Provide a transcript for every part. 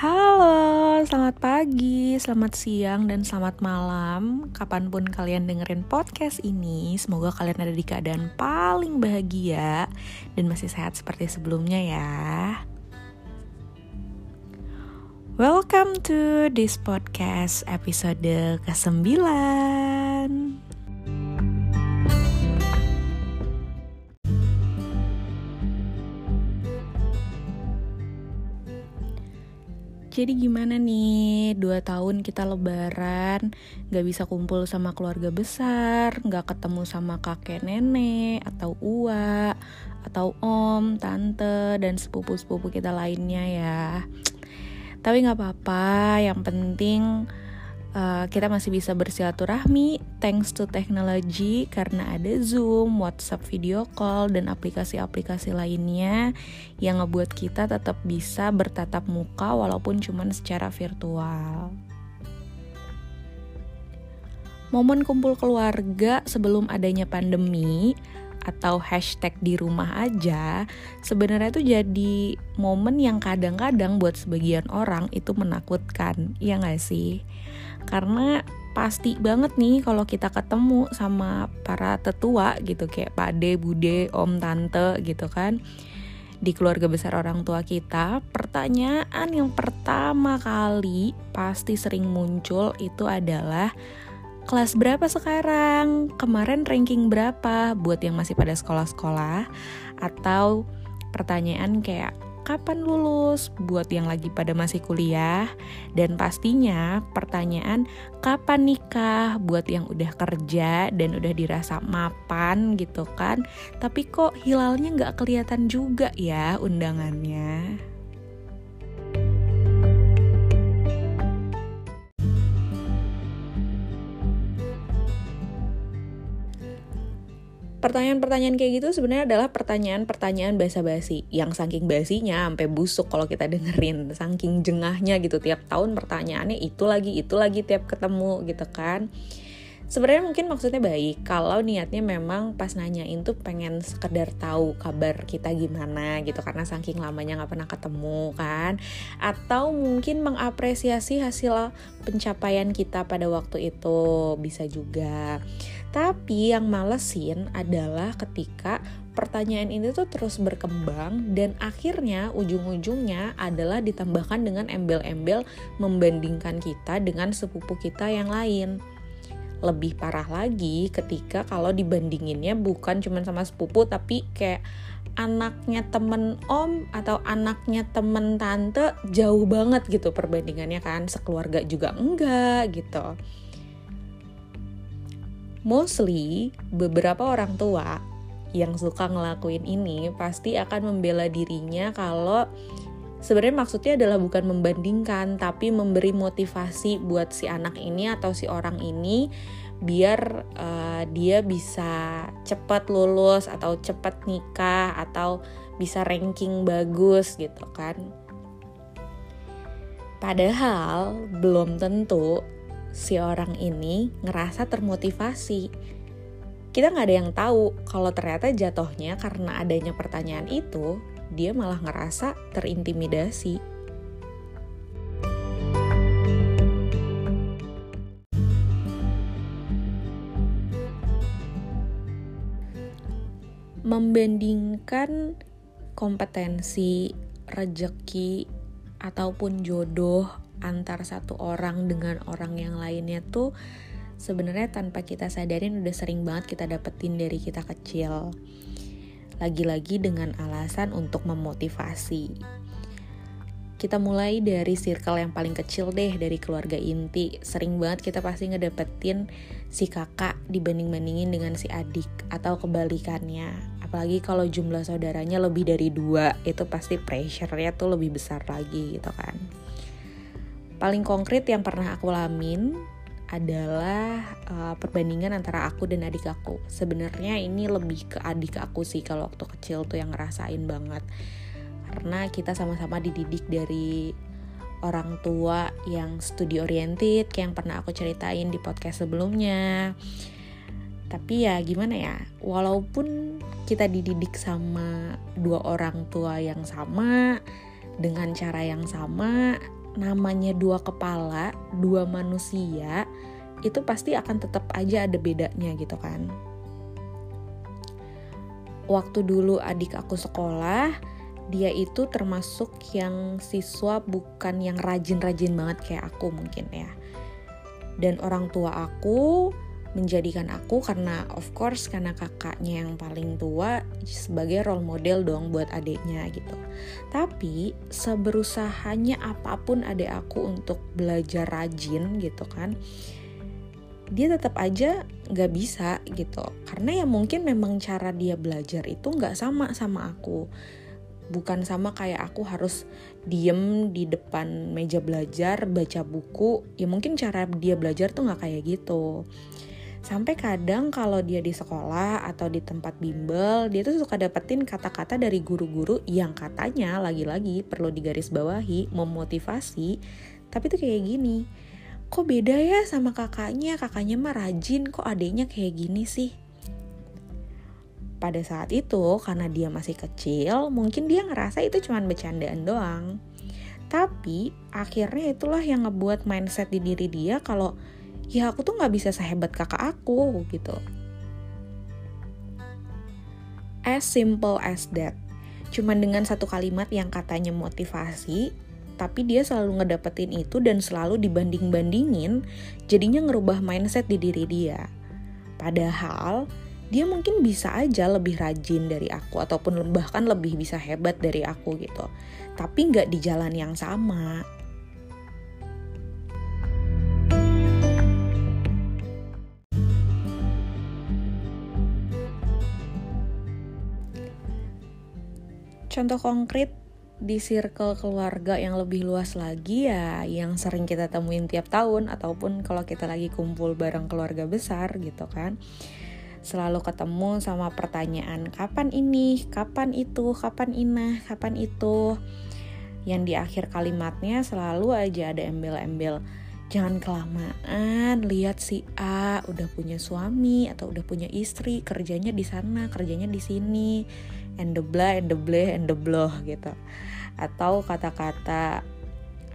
Halo, selamat pagi, selamat siang, dan selamat malam. Kapan pun kalian dengerin podcast ini Semoga kalian ada di keadaan paling bahagia Dan masih sehat seperti sebelumnya ya. Welcome to this podcast episode ke-9 Jadi gimana nih, dua tahun kita lebaran, gak bisa kumpul sama keluarga besar, gak ketemu sama kakek nenek, atau uak, atau om, tante, dan sepupu-sepupu kita lainnya ya. Tapi gak apa-apa, yang penting uh, kita masih bisa bersilaturahmi thanks to technology karena ada Zoom, WhatsApp video call dan aplikasi-aplikasi lainnya yang ngebuat kita tetap bisa bertatap muka walaupun cuma secara virtual. Momen kumpul keluarga sebelum adanya pandemi atau hashtag di rumah aja sebenarnya itu jadi momen yang kadang-kadang buat sebagian orang itu menakutkan, ya nggak sih? karena pasti banget nih kalau kita ketemu sama para tetua gitu kayak pade, bude, om, tante gitu kan di keluarga besar orang tua kita, pertanyaan yang pertama kali pasti sering muncul itu adalah kelas berapa sekarang? Kemarin ranking berapa? Buat yang masih pada sekolah-sekolah? Atau pertanyaan kayak kapan lulus? Buat yang lagi pada masih kuliah? Dan pastinya pertanyaan kapan nikah? Buat yang udah kerja dan udah dirasa mapan gitu kan? Tapi kok hilalnya nggak kelihatan juga ya undangannya Pertanyaan-pertanyaan kayak gitu sebenarnya adalah pertanyaan-pertanyaan basa-basi yang saking basinya sampai busuk kalau kita dengerin, saking jengahnya gitu tiap tahun pertanyaannya itu lagi itu lagi tiap ketemu gitu kan. Sebenarnya mungkin maksudnya baik. Kalau niatnya memang pas nanyain tuh pengen sekedar tahu kabar kita gimana gitu karena saking lamanya nggak pernah ketemu kan? Atau mungkin mengapresiasi hasil pencapaian kita pada waktu itu bisa juga. Tapi yang malesin adalah ketika pertanyaan ini tuh terus berkembang dan akhirnya ujung-ujungnya adalah ditambahkan dengan embel-embel membandingkan kita dengan sepupu kita yang lain. Lebih parah lagi ketika kalau dibandinginnya bukan cuma sama sepupu tapi kayak anaknya temen om atau anaknya temen tante jauh banget gitu perbandingannya kan. Sekeluarga juga enggak gitu. Mostly beberapa orang tua yang suka ngelakuin ini pasti akan membela dirinya kalau sebenarnya maksudnya adalah bukan membandingkan tapi memberi motivasi buat si anak ini atau si orang ini biar uh, dia bisa cepat lulus atau cepat nikah atau bisa ranking bagus gitu kan padahal belum tentu si orang ini ngerasa termotivasi. Kita nggak ada yang tahu kalau ternyata jatuhnya karena adanya pertanyaan itu, dia malah ngerasa terintimidasi. Membandingkan kompetensi, rejeki, ataupun jodoh antar satu orang dengan orang yang lainnya tuh sebenarnya tanpa kita sadarin udah sering banget kita dapetin dari kita kecil. Lagi-lagi dengan alasan untuk memotivasi. Kita mulai dari circle yang paling kecil deh dari keluarga inti. Sering banget kita pasti ngedapetin si kakak dibanding-bandingin dengan si adik atau kebalikannya. Apalagi kalau jumlah saudaranya lebih dari dua, itu pasti pressure-nya tuh lebih besar lagi gitu kan paling konkret yang pernah aku lamin adalah uh, perbandingan antara aku dan adik aku. Sebenarnya ini lebih ke adik aku sih kalau waktu kecil tuh yang ngerasain banget. Karena kita sama-sama dididik dari orang tua yang studi oriented kayak yang pernah aku ceritain di podcast sebelumnya. Tapi ya gimana ya, walaupun kita dididik sama dua orang tua yang sama dengan cara yang sama, namanya dua kepala, dua manusia, itu pasti akan tetap aja ada bedanya gitu kan. Waktu dulu adik aku sekolah, dia itu termasuk yang siswa bukan yang rajin-rajin banget kayak aku mungkin ya. Dan orang tua aku menjadikan aku karena of course karena kakaknya yang paling tua sebagai role model dong buat adiknya gitu. Tapi seberusahanya apa pun adik aku untuk belajar rajin gitu kan, dia tetap aja nggak bisa gitu. Karena ya mungkin memang cara dia belajar itu nggak sama sama aku. Bukan sama kayak aku harus diem di depan meja belajar baca buku ya mungkin cara dia belajar tuh nggak kayak gitu Sampai kadang kalau dia di sekolah atau di tempat bimbel, dia tuh suka dapetin kata-kata dari guru-guru yang katanya lagi-lagi perlu digarisbawahi, memotivasi. Tapi tuh kayak gini, kok beda ya sama kakaknya, kakaknya mah rajin, kok adiknya kayak gini sih? Pada saat itu, karena dia masih kecil, mungkin dia ngerasa itu cuma bercandaan doang. Tapi akhirnya itulah yang ngebuat mindset di diri dia kalau ya aku tuh nggak bisa sehebat kakak aku gitu. As simple as that. Cuman dengan satu kalimat yang katanya motivasi, tapi dia selalu ngedapetin itu dan selalu dibanding-bandingin, jadinya ngerubah mindset di diri dia. Padahal dia mungkin bisa aja lebih rajin dari aku ataupun bahkan lebih bisa hebat dari aku gitu. Tapi nggak di jalan yang sama. Contoh konkret di circle keluarga yang lebih luas lagi ya yang sering kita temuin tiap tahun ataupun kalau kita lagi kumpul bareng keluarga besar gitu kan. Selalu ketemu sama pertanyaan kapan ini, kapan itu, kapan ina, kapan itu? Yang di akhir kalimatnya selalu aja ada embel-embel jangan kelamaan lihat si A udah punya suami atau udah punya istri kerjanya di sana kerjanya di sini and the blah and the blah and the bloh gitu. Atau kata-kata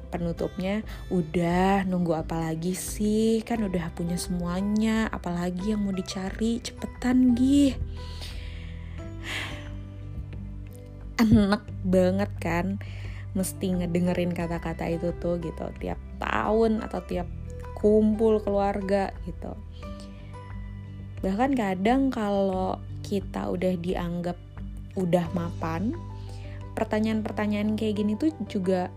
penutupnya udah nunggu apa lagi sih? Kan udah punya semuanya apalagi yang mau dicari cepetan gih. Enak banget kan mesti ngedengerin kata-kata itu tuh gitu tiap tahun atau tiap kumpul keluarga gitu. Bahkan kadang kalau kita udah dianggap udah mapan pertanyaan-pertanyaan kayak gini tuh juga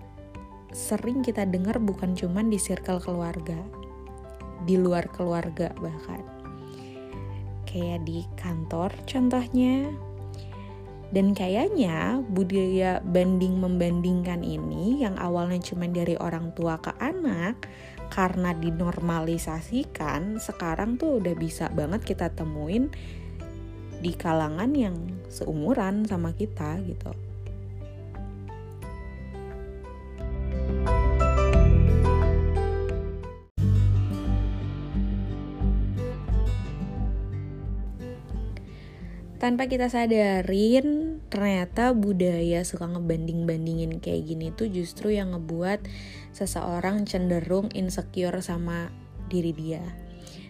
sering kita dengar bukan cuman di circle keluarga di luar keluarga bahkan. Kayak di kantor contohnya. Dan kayaknya budaya banding membandingkan ini yang awalnya cuma dari orang tua ke anak karena dinormalisasikan sekarang tuh udah bisa banget kita temuin di kalangan yang seumuran sama kita gitu. tanpa kita sadarin ternyata budaya suka ngebanding-bandingin kayak gini tuh justru yang ngebuat seseorang cenderung insecure sama diri dia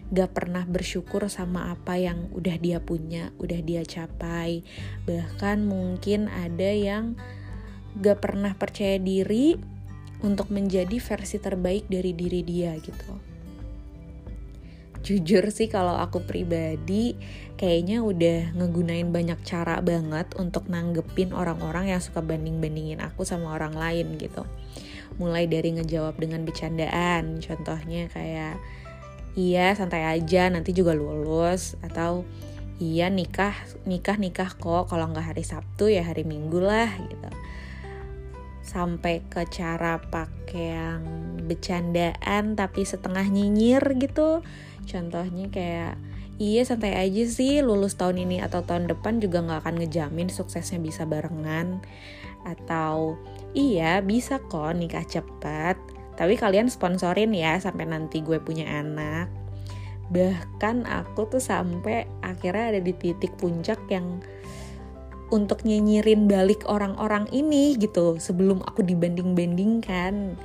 gak pernah bersyukur sama apa yang udah dia punya, udah dia capai. Bahkan mungkin ada yang gak pernah percaya diri untuk menjadi versi terbaik dari diri dia gitu jujur sih kalau aku pribadi kayaknya udah ngegunain banyak cara banget untuk nanggepin orang-orang yang suka banding-bandingin aku sama orang lain gitu. Mulai dari ngejawab dengan bercandaan, contohnya kayak iya santai aja nanti juga lulus. Atau iya nikah nikah nikah kok. Kalau nggak hari Sabtu ya hari Minggu lah gitu. Sampai ke cara pakai yang bercandaan tapi setengah nyinyir gitu. Contohnya kayak iya santai aja sih. Lulus tahun ini atau tahun depan juga nggak akan ngejamin suksesnya bisa barengan. Atau iya bisa kok nikah cepat tapi kalian sponsorin ya sampai nanti gue punya anak. Bahkan aku tuh sampai akhirnya ada di titik puncak yang untuk nyinyirin balik orang-orang ini gitu sebelum aku dibanding-bandingkan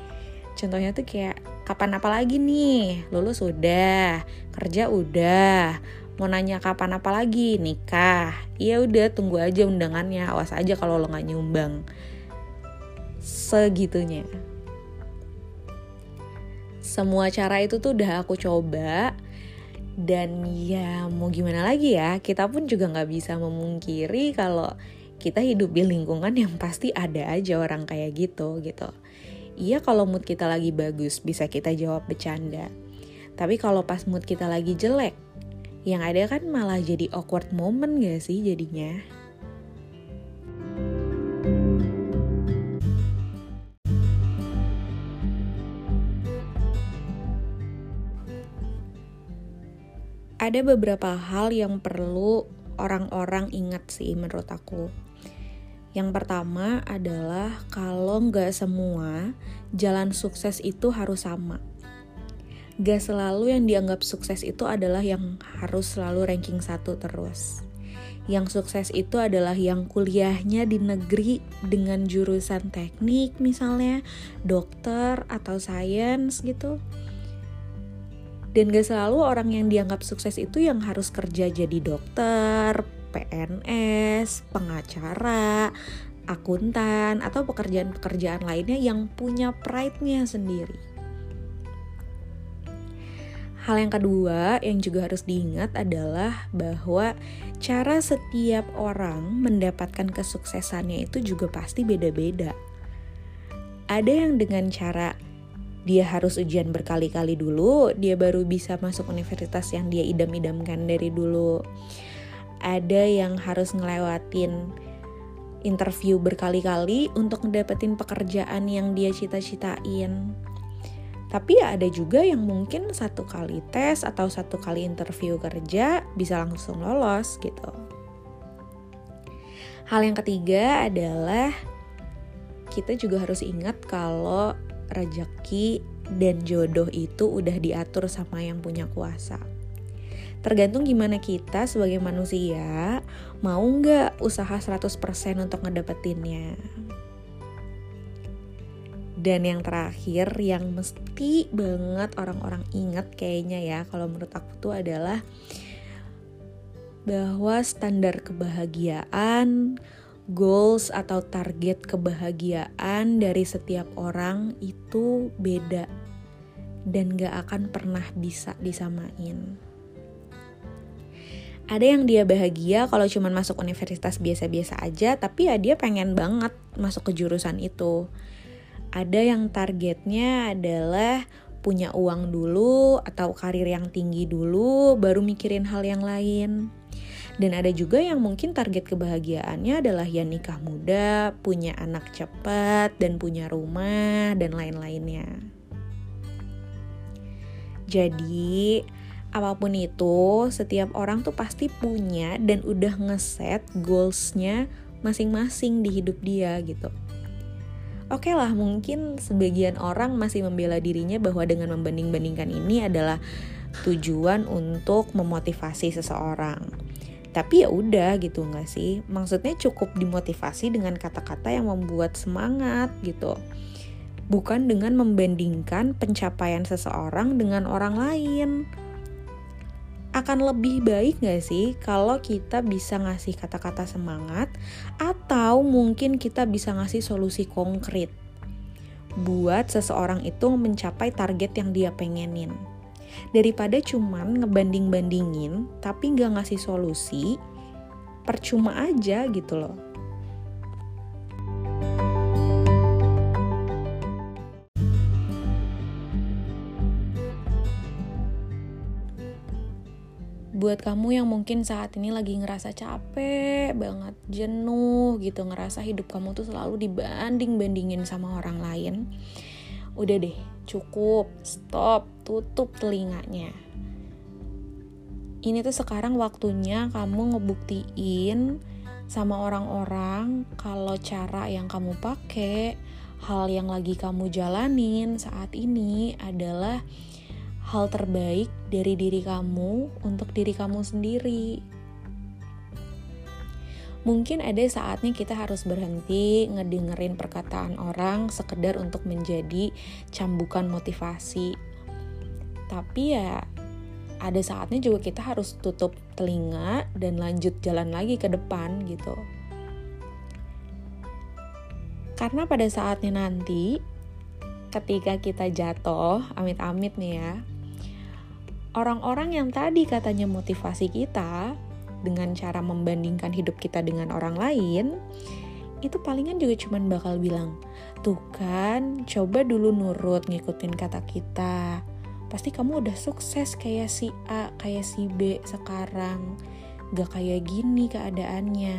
contohnya tuh kayak kapan apa lagi nih? Lulus udah kerja udah mau nanya kapan apa lagi? Nikah? Ya udah tunggu aja undangannya awas aja kalau lo nggak nyumbang. Segitunya semua cara itu tuh udah aku coba. Dan ya mau gimana lagi ya kita pun juga nggak bisa memungkiri kalau kita hidup di lingkungan yang pasti ada aja orang kayak gitu gitu. Iya kalau mood kita lagi bagus bisa kita jawab bercanda. Tapi kalau pas mood kita lagi jelek yang ada kan malah jadi awkward moment gak sih jadinya ada beberapa hal yang perlu orang-orang ingat sih menurut aku. Yang pertama adalah kalau nggak semua jalan sukses itu harus sama. Gak selalu yang dianggap sukses itu adalah yang harus selalu ranking satu terus. Yang sukses itu adalah yang kuliahnya di negeri dengan jurusan teknik misalnya, dokter atau sains gitu dan gak selalu orang yang dianggap sukses itu yang harus kerja jadi dokter, PNS, pengacara, akuntan, atau pekerjaan-pekerjaan lainnya yang punya pride-nya sendiri. Hal yang kedua yang juga harus diingat adalah bahwa cara setiap orang mendapatkan kesuksesannya itu juga pasti beda-beda. Ada yang dengan cara dia harus ujian berkali-kali dulu, dia baru bisa masuk universitas yang dia idam-idamkan dari dulu. Ada yang harus ngelewatin interview berkali-kali untuk ngedapetin pekerjaan yang dia cita-citain. Tapi ya ada juga yang mungkin satu kali tes atau satu kali interview kerja bisa langsung lolos gitu. Hal yang ketiga adalah kita juga harus ingat kalau rejeki dan jodoh itu udah diatur sama yang punya kuasa. Tergantung gimana kita sebagai manusia mau nggak usaha 100% untuk ngedapetinnya. Dan yang terakhir yang mesti banget orang-orang ingat kayaknya ya kalau menurut aku tuh adalah bahwa standar kebahagiaan goals atau target kebahagiaan dari setiap orang itu beda dan gak akan pernah bisa disamain. Ada yang dia bahagia kalau cuma masuk universitas biasa-biasa aja, tapi ya dia pengen banget masuk ke jurusan itu. Ada yang targetnya adalah punya uang dulu atau karir yang tinggi dulu, baru mikirin hal yang lain. Dan ada juga yang mungkin target kebahagiaannya adalah ya nikah muda, punya anak cepat, dan punya rumah, dan lain-lainnya. Jadi, apa pun itu, setiap orang tuh pasti punya dan udah ngeset goalsnya masing-masing di hidup dia gitu. Oke okay lah, mungkin sebagian orang masih membela dirinya bahwa dengan membanding-bandingkan ini adalah tujuan untuk memotivasi seseorang tapi ya udah gitu nggak sih? Maksudnya cukup dimotivasi dengan kata-kata yang membuat semangat gitu. Bukan dengan membandingkan pencapaian seseorang dengan orang lain. Akan lebih baik gak sih kalau kita bisa ngasih kata-kata semangat atau mungkin kita bisa ngasih solusi konkret buat seseorang itu mencapai target yang dia pengenin daripada cuman ngebanding-bandingin tapi nggak ngasih solusi percuma aja gitu loh buat kamu yang mungkin saat ini lagi ngerasa capek banget, jenuh gitu, ngerasa hidup kamu tuh selalu dibanding-bandingin sama orang lain. Udah deh, cukup, stop, tutup telinganya. Ini tuh sekarang waktunya kamu ngebuktiin sama orang-orang kalau cara yang kamu pakai, hal yang lagi kamu jalanin saat ini adalah hal terbaik dari diri kamu untuk diri kamu sendiri. Mungkin ada saatnya kita harus berhenti ngedengerin perkataan orang sekedar untuk menjadi cambukan motivasi. Tapi ya ada saatnya juga kita harus tutup telinga dan lanjut jalan lagi ke depan gitu. Karena pada saatnya nanti ketika kita jatuh, amit-amit nih ya. Orang-orang yang tadi katanya motivasi kita dengan cara membandingkan hidup kita dengan orang lain, itu palingan juga cuman bakal bilang, tuh kan, coba dulu nurut ngikutin kata kita. Pasti kamu udah sukses kayak si A, kayak si B sekarang. Gak kayak gini keadaannya.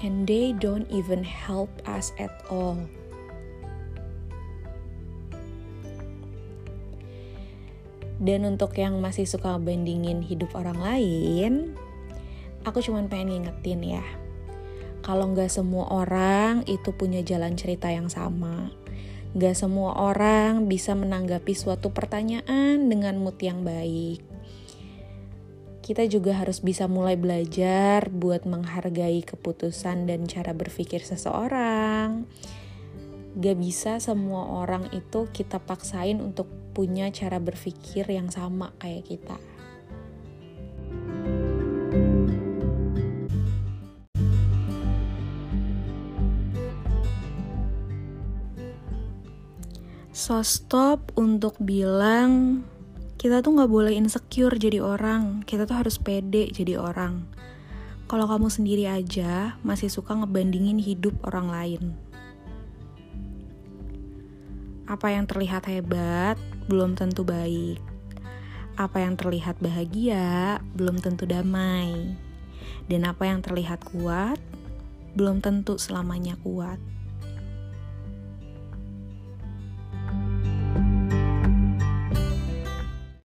And they don't even help us at all. Dan untuk yang masih suka bandingin hidup orang lain, aku cuma pengen ngingetin ya. Kalau nggak semua orang itu punya jalan cerita yang sama. Nggak semua orang bisa menanggapi suatu pertanyaan dengan mood yang baik. Kita juga harus bisa mulai belajar buat menghargai keputusan dan cara berpikir seseorang. Gak bisa semua orang itu kita paksain untuk punya cara berpikir yang sama kayak kita. So stop untuk bilang kita tuh nggak boleh insecure jadi orang, kita tuh harus pede jadi orang. Kalau kamu sendiri aja masih suka ngebandingin hidup orang lain. Apa yang terlihat hebat belum tentu baik. Apa yang terlihat bahagia belum tentu damai. Dan apa yang terlihat kuat belum tentu selamanya kuat.